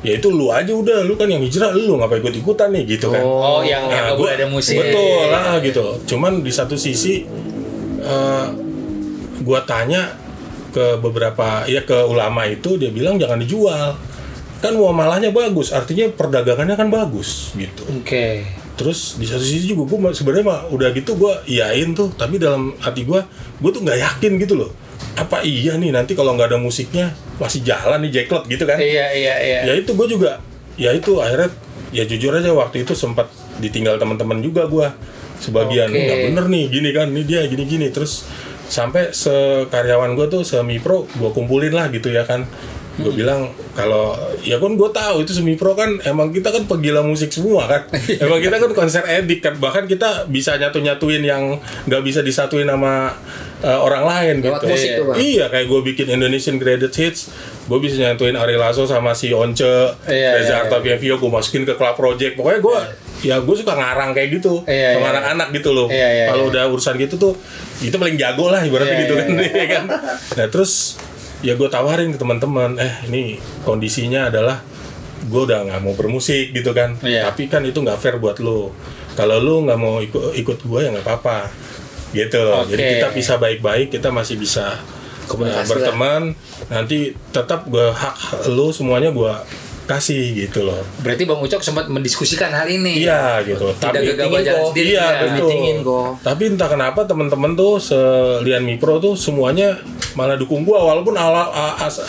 ya itu lu aja udah, lu kan yang hijrah, lu ngapa ikut ikutan nih gitu kan? Oh, yang yang gua- boleh ada musik. Betul lah gitu. Cuman di satu sisi eh, gua tanya ke beberapa ya ke ulama itu dia bilang jangan dijual. Kan muamalahnya bagus, artinya perdagangannya kan bagus gitu Oke. terus di satu sisi juga gue sebenarnya mah udah gitu gue iyain tuh tapi dalam hati gue gue tuh nggak yakin gitu loh apa iya nih nanti kalau nggak ada musiknya masih jalan nih Jacklot gitu kan Iya iya iya. ya itu gue juga ya itu akhirnya ya jujur aja waktu itu sempat ditinggal teman-teman juga gue sebagian Oke. nggak bener nih gini kan ini dia gini gini terus sampai sekaryawan gue tuh semi pro gue kumpulin lah gitu ya kan. Gue bilang kalau ya kan gue tahu itu semi pro kan emang kita kan penggila musik semua kan. (laughs) Emang kita kan konser edik kan. Bahkan kita bisa nyatu nyatuin yang nggak bisa disatuin sama uh, orang lain Lewat gitu. musik tuh, Bang. Iya, kayak gue bikin Indonesian Greatest Hits, gue bisa nyatuin Ari Lasso sama si Once, Iya, Reza iya, Artamevia, gue masukin ke Club Project. Pokoknya gue, ya gue suka ngarang kayak gitu, Iya, sama iya. anak-anak gitu loh. Iya, iya, Kalau iya. udah urusan gitu tuh, itu paling jago lah ibaratnya Iya, gitu iya, kan, ya kan. Nah terus, ya gue tawarin ke teman-teman, eh ini kondisinya adalah gue udah nggak mau bermusik gitu kan, Iya. tapi kan itu nggak fair buat lo. Kalau lo nggak mau ikut ikut gue ya nggak apa-apa, gitu loh. Jadi kita bisa baik-baik, kita masih bisa Komunikasi uh, berteman. Nanti tetap gue hak lo semuanya gue kasih gitu loh. Berarti Bang Ucok sempat mendiskusikan hal ini. Iya gitu. Tidak Tapi Meeting jalan sendiri. Iya, ya. kok. Tapi entah kenapa teman-teman tuh selian Mipro tuh semuanya malah dukung gua walaupun awal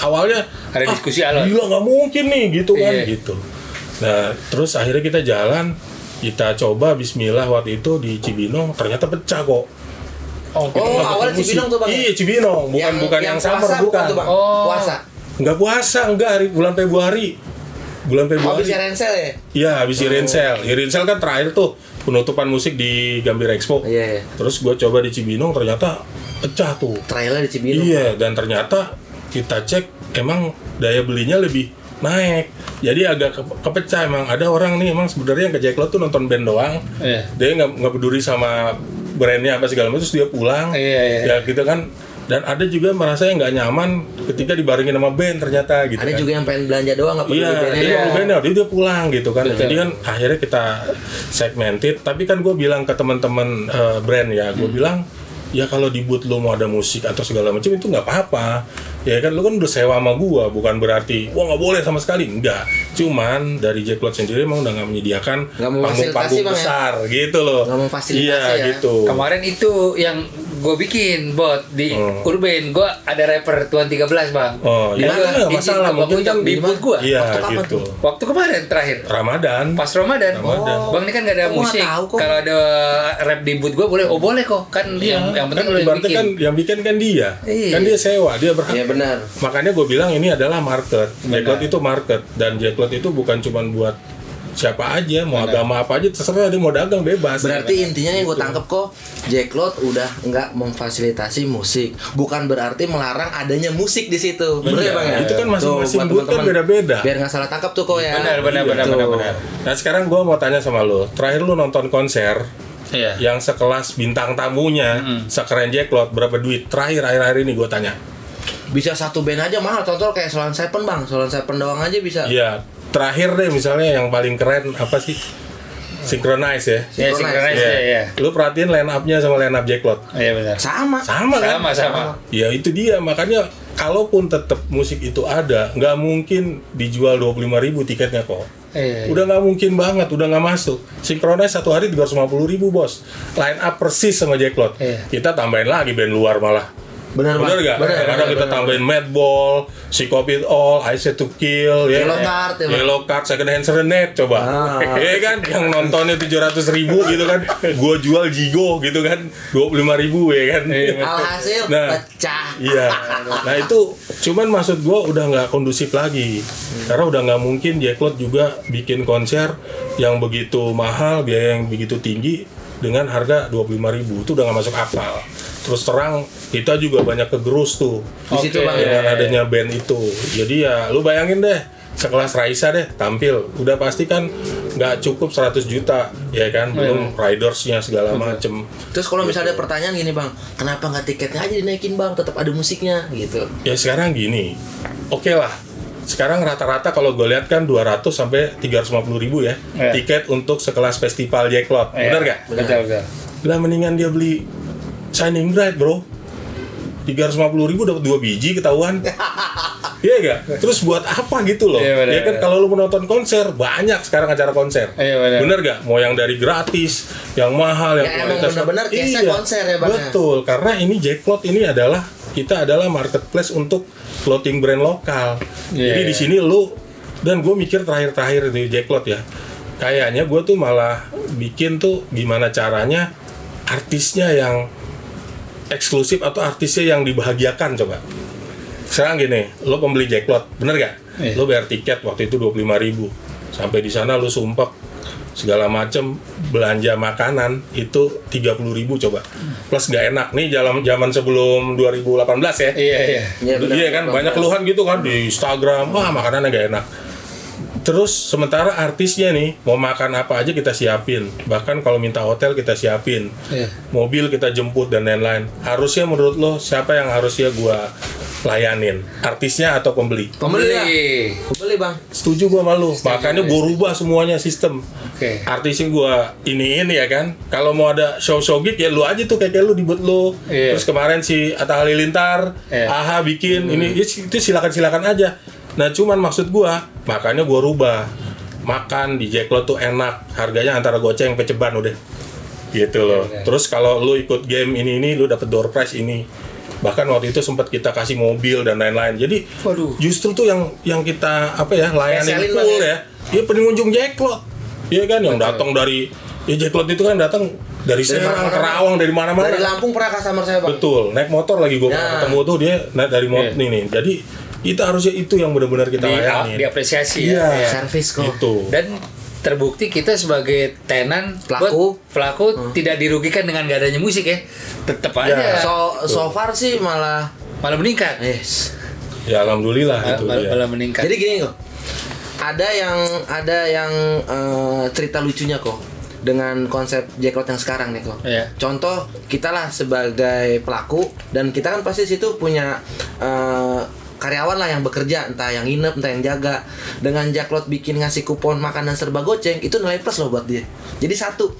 awalnya Ada diskusi alot. Gila nggak mungkin nih gitu kan Iya. gitu. Nah, terus akhirnya kita jalan kita coba bismillah waktu itu di Cibinong ternyata pecah kok. Oh, Oh. Cibinong tuh, Bang, ya? Iya, Cibinong, bukan bukan yang, summer puasa bukan. tuh, Bang. Oh. Puasa. Enggak puasa, enggak hari bulan Februari. Bulan Oh, Februari. bisa rensel ya? Iya, habis di Rensel. Di Rensel kan terakhir tuh penutupan musik di Gambir Expo. Iya, iya. Terus gue coba di Cibinong ternyata pecah tuh. Trailnya di Cibinong. Iya, dan ternyata kita cek emang daya belinya lebih naik. Jadi agak ke- kepecah emang. Ada orang nih emang sebenarnya yang ke Jacklot tuh nonton band doang. Iya. Dia nggak nggak peduli sama brandnya apa segala macam terus dia pulang. Iya, iya. Ya gitu kan dan ada juga merasa yang nggak nyaman ketika dibarengin sama band ternyata gitu Ada kan. juga yang pengen belanja doang nggak peduli Iya, bandnya. dia mau bandnya, dia udah pulang gitu kan. Betul. Jadi kan akhirnya kita segmented. Tapi kan gue bilang ke teman-teman eh, brand ya, gue bilang ya kalau di booth lu mau ada musik atau segala macam itu nggak apa-apa. Ya kan lu kan udah sewa sama gua, bukan berarti wah nggak boleh sama sekali. Enggak. Cuman dari Jack Lot sendiri emang udah nggak menyediakan panggung-panggung ya? besar gitu loh. Nggak mau fasilitasi Iya ya? gitu. Kemarin itu yang gue bikin bot di Hmm. Urban, gue ada rapper Tuan 13 bang. Oh, iya, nggak izin masalah. Mungkin kan di booth gue. Iya Waktu kapan gitu. Waktu kemarin terakhir. Ramadan. Pas Ramadan. Ramadan. Bang ini kan gak ada Oh, musik. Kalau ada rap di booth gue boleh. Oh boleh kok. Kan yang, yang penting kan lu yang bikin. kan yang bikin kan dia. Iya. Kan dia sewa, dia berhak Iya benar. Makanya gue bilang ini adalah market. Jacklot itu market dan Jacklot itu bukan cuma buat siapa aja, mau agama apa aja terserah dia mau dagang bebas. Berarti intinya yang gue tangkep kok Jack Lot udah nggak memfasilitasi musik, bukan berarti melarang adanya musik di situ. Bener ya Iya, bang ya? itu kan masing-masing buat booth kan teman-teman. beda-beda. Biar nggak salah tangkap tuh kok ya. Benar, benar, Gitu. benar, benar, benar. Nah sekarang gue mau tanya sama lo, terakhir lu nonton konser Iya. yang sekelas bintang tamunya, sekeren Jacklot berapa duit? Terakhir akhir-akhir ini gue tanya. Bisa satu band aja mahal. Contoh kayak Solon Seven bang, Solon Seven doang aja bisa. Iya, terakhir deh misalnya yang paling keren apa sih? Synchronize ya. Ya, Synchronize. synchronize ya, ya. Lu perhatiin line up-nya sama line up Jacklot. Iya benar. Sama. Sama kan? Sama, sama. Ya itu dia makanya kalaupun tetap musik itu ada, nggak mungkin dijual 25.000 ribu tiketnya kok. Iya. Udah nggak mungkin banget, udah nggak masuk. Synchronize satu hari 350.000 ribu bos. Line up persis sama Jacklot. Iya. Kita tambahin lagi band luar malah. Benar. Bener gak? Benar. Kadang benar, kita benar. tambahin Madball, Psycho It All, I Said to Kill, ya. Yellow Card, ya. Yellow Card, Second Hand Serenade, coba. Ah. Iya (laughs) kan? Yang nontonnya 700 ribu gitu kan. (laughs) Gua jual Jigo gitu kan. 25 ribu ya kan. Iya, Alhasil Nah. pecah. Iya. (laughs) Nah itu cuman maksud gua udah nggak kondusif lagi. Karena udah nggak mungkin Jacklot juga bikin konser yang begitu mahal, biaya yang begitu tinggi dengan harga 25.000 ribu itu udah nggak masuk akal. Terus terang kita juga banyak kegerus tuh Di situ Oke. bang. dengan adanya band itu. Jadi ya lu bayangin deh sekelas Raisa deh tampil udah pasti kan nggak cukup 100 juta ya kan belum ridersnya segala macem Terus kalau misalnya ada pertanyaan gini bang, kenapa nggak tiketnya aja dinaikin bang? Tetap ada musiknya gitu. ya sekarang gini oke lah sekarang rata-rata kalau gue lihat kan 200 sampai 350 ribu ya Iya. tiket untuk sekelas festival Jacklot Iya. bener gak? Betul, betul. lah mendingan dia beli Shining Bright bro 350 ribu dapat dua biji ketahuan (laughs) Iya gak? Terus buat apa gitu loh? Iya, benar, ya kan benar. kalau lu menonton konser banyak sekarang acara konser. Iya, benar. gak? Mau yang dari gratis, yang mahal, yang Ya, emang kualitas- case-nya Iya, konser ya, Bang, ya? Betul, karena ini Jacklot ini adalah kita adalah marketplace untuk clothing brand lokal. Iya, Jadi di iya. sini lu dan gue mikir terakhir-terakhir di Jacklot ya. Kayaknya gue tuh malah bikin tuh gimana caranya artisnya yang eksklusif atau artisnya yang dibahagiakan coba. Sekarang gini, lo pembeli Jacklot, bener gak? Iya. Lo bayar tiket waktu itu 25.000 ribu Sampai di sana lo sumpek segala macem belanja makanan itu 30.000 ribu coba. Plus gak enak nih dalam zaman sebelum 2018 ya. Iya, iya. Iya, benar, iya kan Bang. banyak keluhan gitu kan di Instagram. Wah makanannya gak enak. Terus sementara artisnya nih mau makan apa aja kita siapin. Bahkan kalau minta hotel kita siapin. Iya. mobil kita jemput dan lain-lain. Harusnya menurut lo siapa yang harusnya gua layanin artisnya atau pembeli. Pembeli. Lah. Pembeli bang. setuju gua malu makanya gua rubah semuanya sistem. Oke. artisnya gua iniin ya kan? Kalau mau ada show show gig ya lu aja tuh kayak, kayak lu dibuat lu. Iya. terus kemarin si Atta Halilintar Iya. aha bikin ini ya, itu silakan silakan aja. Nah cuman maksud gua makanya gua rubah. Makan di Jacklot tuh enak. Harganya antara goceng peceban udah. Gitu loh. Iya, iya. terus kalau lu ikut game ini ini lu dapet door prize ini bahkan waktu itu sempat kita kasih mobil dan lain-lain jadi Waduh. justru tuh yang yang kita apa ya Ngeselin full ya ya pengunjung Jacklot Iya kan yang datang dari ya Jacklot itu kan datang dari Serang, mana-mana. Kerawang dari mana-mana. Dari Lampung pernah customer saya bang. Betul, naik motor lagi gue Ya. ketemu tuh dia naik dari motor Iya. nih nih. Jadi kita harusnya itu yang benar-benar kita Di, layani. diapresiasi Iya. ya. Servis kok. Itu. Dan terbukti kita sebagai tenan Pelaku. buat- pelaku tidak dirugikan dengan gak adanya musik ya. Tetap aja So so far sih malah. malah meningkat. Yes. Ya alhamdulillah Mal- itu mal- ya. malah meningkat. Jadi gini kok. Ada yang ada yang eh, cerita lucunya kok. dengan konsep Jacklot yang sekarang nih kok. Iya. Contoh kita lah sebagai pelaku dan kita kan pasti situ punya eh, karyawan lah yang bekerja entah yang nginep entah yang jaga. Dengan Jacklot bikin ngasih kupon makanan serba goceng itu nilai plus loh buat dia. Jadi satu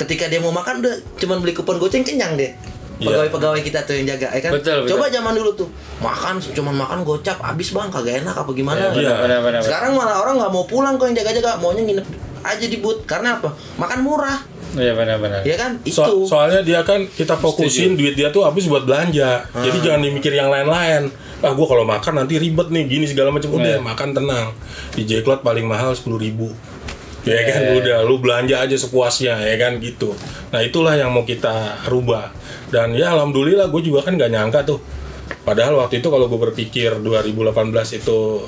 ketika dia mau makan udah cuman beli kupon goceng kenyang deh Iya. pegawai-pegawai kita tuh yang jaga ya kan? Betul, betul. coba zaman dulu tuh makan cuman makan gocap habis bang kagak enak apa gimana? Iya. Benar, benar, sekarang malah orang nggak mau pulang kok yang jaga-jaga maunya nginep aja di booth. Karena apa? Makan murah Iya benar-benar. ya kan itu So- soalnya dia kan kita fokusin duit dia tuh habis buat belanja. Jadi jangan dimikir yang lain-lain. Ah gua kalau makan nanti ribet nih gini segala macam udah Iya. makan tenang. Di Jacklot paling mahal 10.000 ribu. Ya kan udah lu belanja aja sepuasnya ya kan gitu. Nah itulah yang mau kita rubah. Dan ya alhamdulillah gue juga kan nggak nyangka tuh. Padahal waktu itu kalau gue berpikir 2018 itu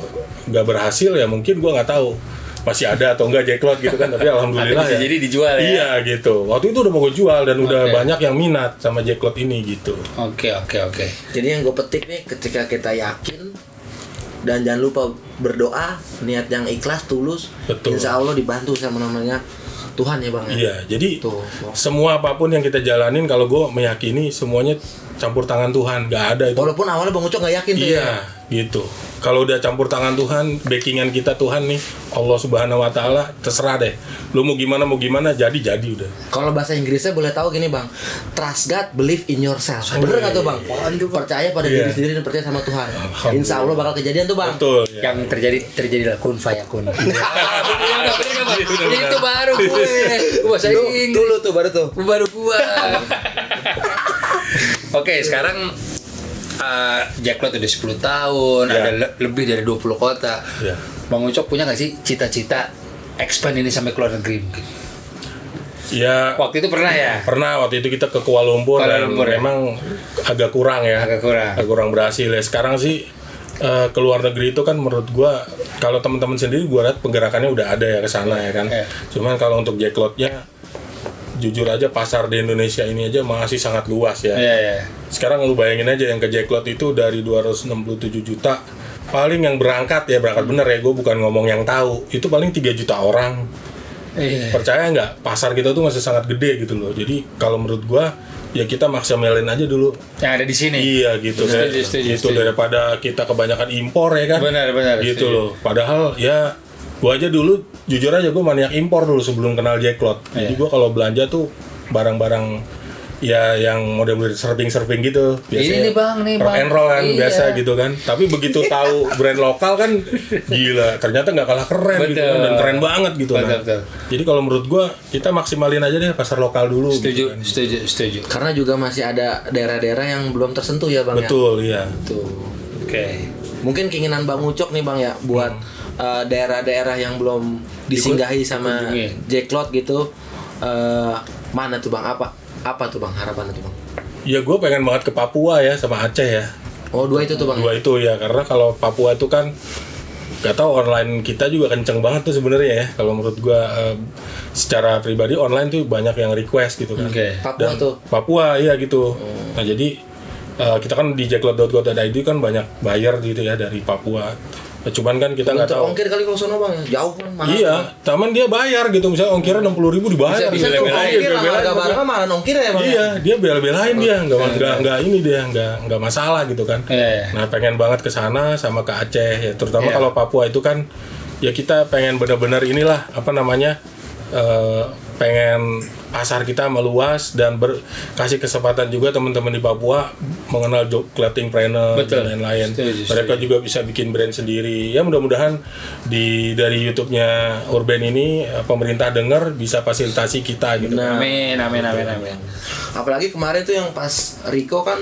nggak berhasil ya mungkin gue nggak tahu masih ada atau enggak Jacklot gitu kan tapi (laughs) alhamdulillah ya jadi dijual ya? iya gitu waktu itu udah mau gue jual dan udah Oke. banyak yang minat sama Jacklot ini gitu Oke oke oke. Jadi yang gue petik nih ketika kita yakin dan jangan lupa berdoa niat yang ikhlas tulus Betul. insya Allah dibantu sama namanya Tuhan ya bang ya iya jadi Tuh. semua apa pun yang kita jalanin kalau gue meyakini semuanya campur tangan Tuhan. Nggak ada itu. Walaupun awalnya bang Ucok nggak yakin tuh ya. iya gitu. Kalau udah campur tangan Tuhan backingan kita Tuhan nih Allah Subhanahu Wa Taala terserah deh. Lu mau gimana mau gimana jadi jadi udah. Kalau bahasa Inggrisnya boleh tahu gini bang. Trust God believe in yourself. Bener nggak tuh bang? Percaya pada Iya. diri sendiri dan percaya sama Tuhan. Insya Allah bakal kejadian tuh bang. Betul ya. Yang terjadi terjadilah kun fayakun. Bang? (laughs) Bener, Itu baru gue. Gue bahasa Dulu, Inggris. dulu tuh baru tuh. Baru gua. (laughs) Oke, sekarang uh, Jacklot udah 10 tahun, Ya. ada le- lebih dari 20 kota. Ya. Bang Ucok punya gak sih cita-cita expand ini sampai ke luar negeri mungkin? ya Waktu itu pernah ya? pernah waktu itu kita ke Kuala Lumpur, Kuala dan Lumpur, ya? memang agak kurang ya Agak kurang. agak kurang berhasil ya sekarang sih eh, ke luar negeri itu kan menurut gua kalau teman-teman sendiri gua lihat penggerakannya udah ada ya ke sana ya kan Iya. cuman kalau untuk jacklotnya jujur aja pasar di Indonesia ini aja masih sangat luas ya Iya, iya. sekarang lu bayangin aja yang ke jacklot itu dari 267 juta paling yang berangkat ya berangkat bener ya gue bukan ngomong yang tahu itu paling 3 juta orang Iya. percaya nggak pasar kita tuh masih sangat gede gitu loh jadi kalau menurut gua ya kita maksimalin aja dulu Yang ada di sini. iya gitu kayak setuju, gitu daripada kita kebanyakan impor ya kan Benar, benar, gitu setuju. loh padahal ya gua aja dulu jujur aja gua maniak impor dulu sebelum kenal Jacklot jadi Iya. gua kalau belanja tuh barang-barang ya yang model-model surfing-surfing gitu Ini nih, Bang, nih, rock Bang. and roll kan Iya. biasa gitu kan tapi begitu (laughs) tahu brand lokal kan gila ternyata nggak kalah keren gitu kan Betul. dan keren banget gitu Betul, nah. betul. Jadi kalau menurut gua kita maksimalin aja deh pasar lokal dulu. Setuju, gitu kan. setuju, setuju. karena juga masih ada daerah-daerah yang belum tersentuh ya bang ya Betul, iya. tuh Oke. Mungkin keinginan Bang Ucok nih Bang ya buat eh, daerah-daerah yang belum disinggahi sama Dikunjungi. Jacklot gitu. eh, mana tuh Bang? Apa? Apa tuh Bang harapannya tuh Bang? Ya gua pengen banget ke Papua ya sama Aceh ya. Oh, dua itu tuh Bang. Dua itu ya karena kalau Papua itu kan gak tahu online kita juga kenceng banget tuh sebenarnya ya. Kalau menurut gua eh, secara pribadi online tuh banyak yang request gitu kan. Oke. Papua Dan tuh. Papua iya gitu. Nah jadi eh, kita kan di jacklot.go.id kan banyak buyer gitu ya dari Papua. Nah, cuman kan kita nggak tahu. ongkir kali kalau sono Bang ya. Jauh kan mahal. Iya, taman dia bayar gitu misalnya ongkirnya enam puluh ribu dibayar. Bisa gitu. tuh bela-belain, ongkir lah harga barangnya malah ongkir ya Bang. Iya, dia bela-belain dia nggak nggak nggak ini dia nggak nggak masalah gitu kan. Iya, iya. Nah pengen banget ke sana sama ke Aceh ya, terutama Iya. kalau Papua itu kan ya kita pengen benar-benar inilah apa namanya eh, pengen pasar kita meluas dan ber, kasih kesempatan juga teman-teman di Papua mengenal job clothing planner Betul. dan lain-lain. Mereka juga bisa bikin brand sendiri. Ya mudah-mudahan di dari YouTube-nya Urban ini eh, pemerintah dengar bisa fasilitasi kita gitu. Nah. Amin, amin, amin, amin. Apalagi kemarin tuh yang pas Rico kan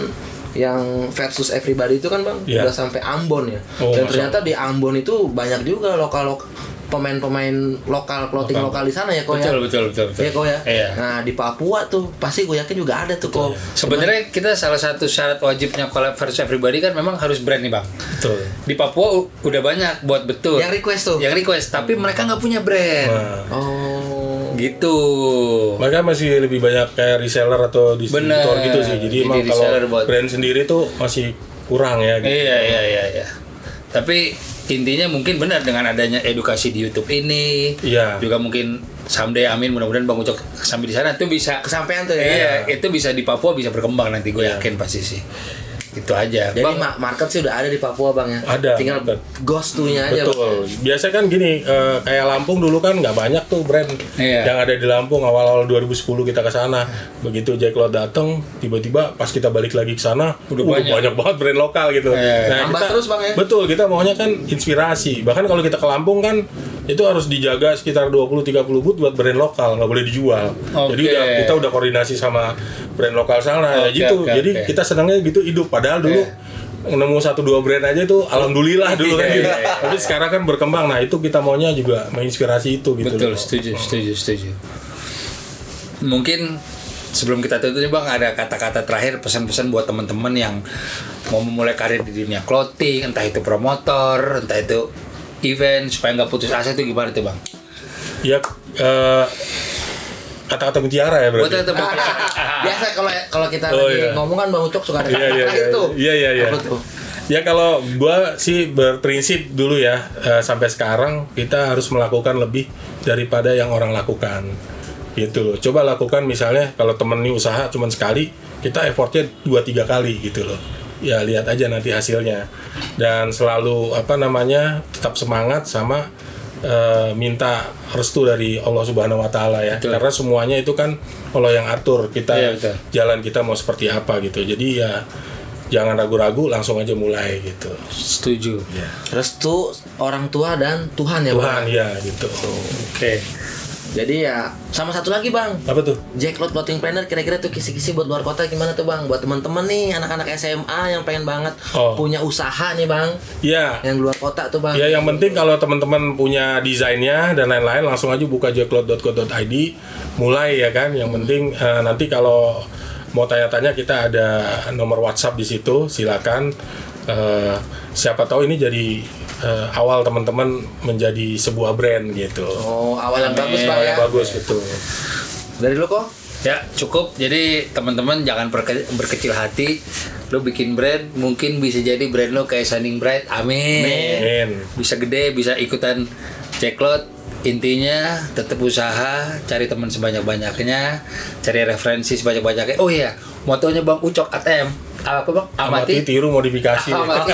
yang versus everybody itu kan Bang Iya. udah sampai Ambon ya. Oh, Dan masuk. ternyata di Ambon itu banyak juga lokal pemain-pemain lokal clothing lokal. di sana ya kok ya. Betul, betul, betul, betul. Iya kok ya. Iya. Nah di Papua tuh pasti gue yakin juga ada tuh kok. Sebenarnya kita salah satu syarat wajibnya collab versus everybody kan memang harus brand nih bang. Betul. Di Papua udah banyak buat betul. Yang request tuh. Yang request, tapi mereka nggak punya brand. Nah, Oh. Gitu. mereka masih lebih banyak kayak reseller atau distributor Bener. gitu sih. Jadi, Jadi emang kalau buat- brand sendiri tuh masih kurang ya. Gitu. Iya iya iya iya. Tapi intinya mungkin benar dengan adanya edukasi di YouTube ini, Iya. juga mungkin someday amin mudah-mudahan Bang Ucok sampai di sana itu bisa Kesampaian tuh ya. Iya, itu bisa di Papua bisa berkembang nanti gue yakin pasti sih. Itu aja. Jadi Bang, ma- market sih udah ada di Papua bang ya. Ada, Tinggal market. ghost tuh-nya aja. Bang. Betul. Biasa kan gini, eh, kayak Lampung dulu kan nggak banyak tuh brand Iya. yang ada di Lampung awal-awal 2010 kita ke sana. Begitu Jack Lot datang, tiba-tiba pas kita balik lagi ke sana, Udah uh, banyak. banget brand lokal gitu. Iya. Nambah terus, Bang, ya? Betul, kita maunya kan inspirasi. Bahkan kalau kita ke Lampung kan itu harus dijaga sekitar 20-30 booth buat brand lokal, nggak boleh dijual. Jadi Oke. udah, kita udah koordinasi sama brand lokal sana, ya Oke, gitu. oke, Jadi oke. kita senangnya gitu hidup. Padahal dulu nemu satu dua brand aja tuh alhamdulillah dulu kan Iya, gitu. iya, iya. Tapi sekarang kan berkembang. Nah, itu kita maunya juga menginspirasi itu gitu. betul, loh. setuju, setuju, setuju. Mungkin sebelum kita tutup nih Bang ada kata-kata terakhir pesan-pesan buat teman-teman yang mau memulai karir di dunia clothing, entah itu promotor, entah itu event supaya nggak putus asa itu gimana tuh Bang? Ya eh, kata-kata mutiara ya berarti. Buat teman (laughs) Biasa kalau kalau kita Oh, lagi iya. ngomong kan bang Ucok suka ada Iya iya kata-kata iya. itu. Iya iya iya. Apa tuh? Ya kalau gua sih berprinsip dulu ya eh, sampai sekarang kita harus melakukan lebih daripada yang orang lakukan. Gitu loh. Coba lakukan misalnya kalau temen nih usaha cuman sekali, kita effortnya dua tiga kali gitu loh. Ya lihat aja nanti hasilnya. Dan selalu apa namanya tetap semangat sama eh, minta restu dari Allah Subhanahu Wa Taala ya. Betul. Karena semuanya itu kan Allah yang atur kita betul. jalan kita mau seperti apa gitu. Jadi ya jangan ragu-ragu langsung aja mulai gitu. Setuju. Restu orang tua dan Tuhan ya Tuhan bang. ya gitu. Oke. Jadi ya sama satu lagi bang. Apa tuh? Jack Lot Clothing Planner kira-kira tuh kisi-kisi buat luar kota gimana tuh bang? Buat teman-teman nih anak-anak SMA yang pengen banget Oh. punya usaha nih bang, Ya. yang luar kota tuh bang. Ya yang penting kalau teman-teman punya desainnya dan lain-lain langsung aja buka jacklot.co.id mulai ya kan. Yang penting eh, nanti kalau mau tanya-tanya kita ada nomor WhatsApp di situ silakan Eh, siapa tahu ini jadi eh, awal teman-teman menjadi sebuah brand gitu. Oh awal yang bagus bang Awal ya. bagus betul. Dari lu kok? Ya cukup. Jadi teman-teman jangan berke- berkecil hati. Lo bikin brand, mungkin bisa jadi brand lo kayak Shining Bright. Amin. Amin. Bisa gede, bisa ikutan ceklot. Intinya tetap usaha, cari teman sebanyak-banyaknya, cari referensi sebanyak-banyaknya. Oh iya, motonya Bang Ucok ATM. Apa Bang? Amati, tiru, modifikasi. Amati.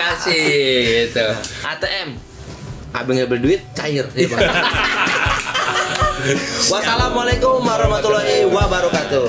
Kasih. Gitu. ATM. Abang nggak berduit cair. Ya, bang. (laughs) Wassalamualaikum warahmatullahi wabarakatuh.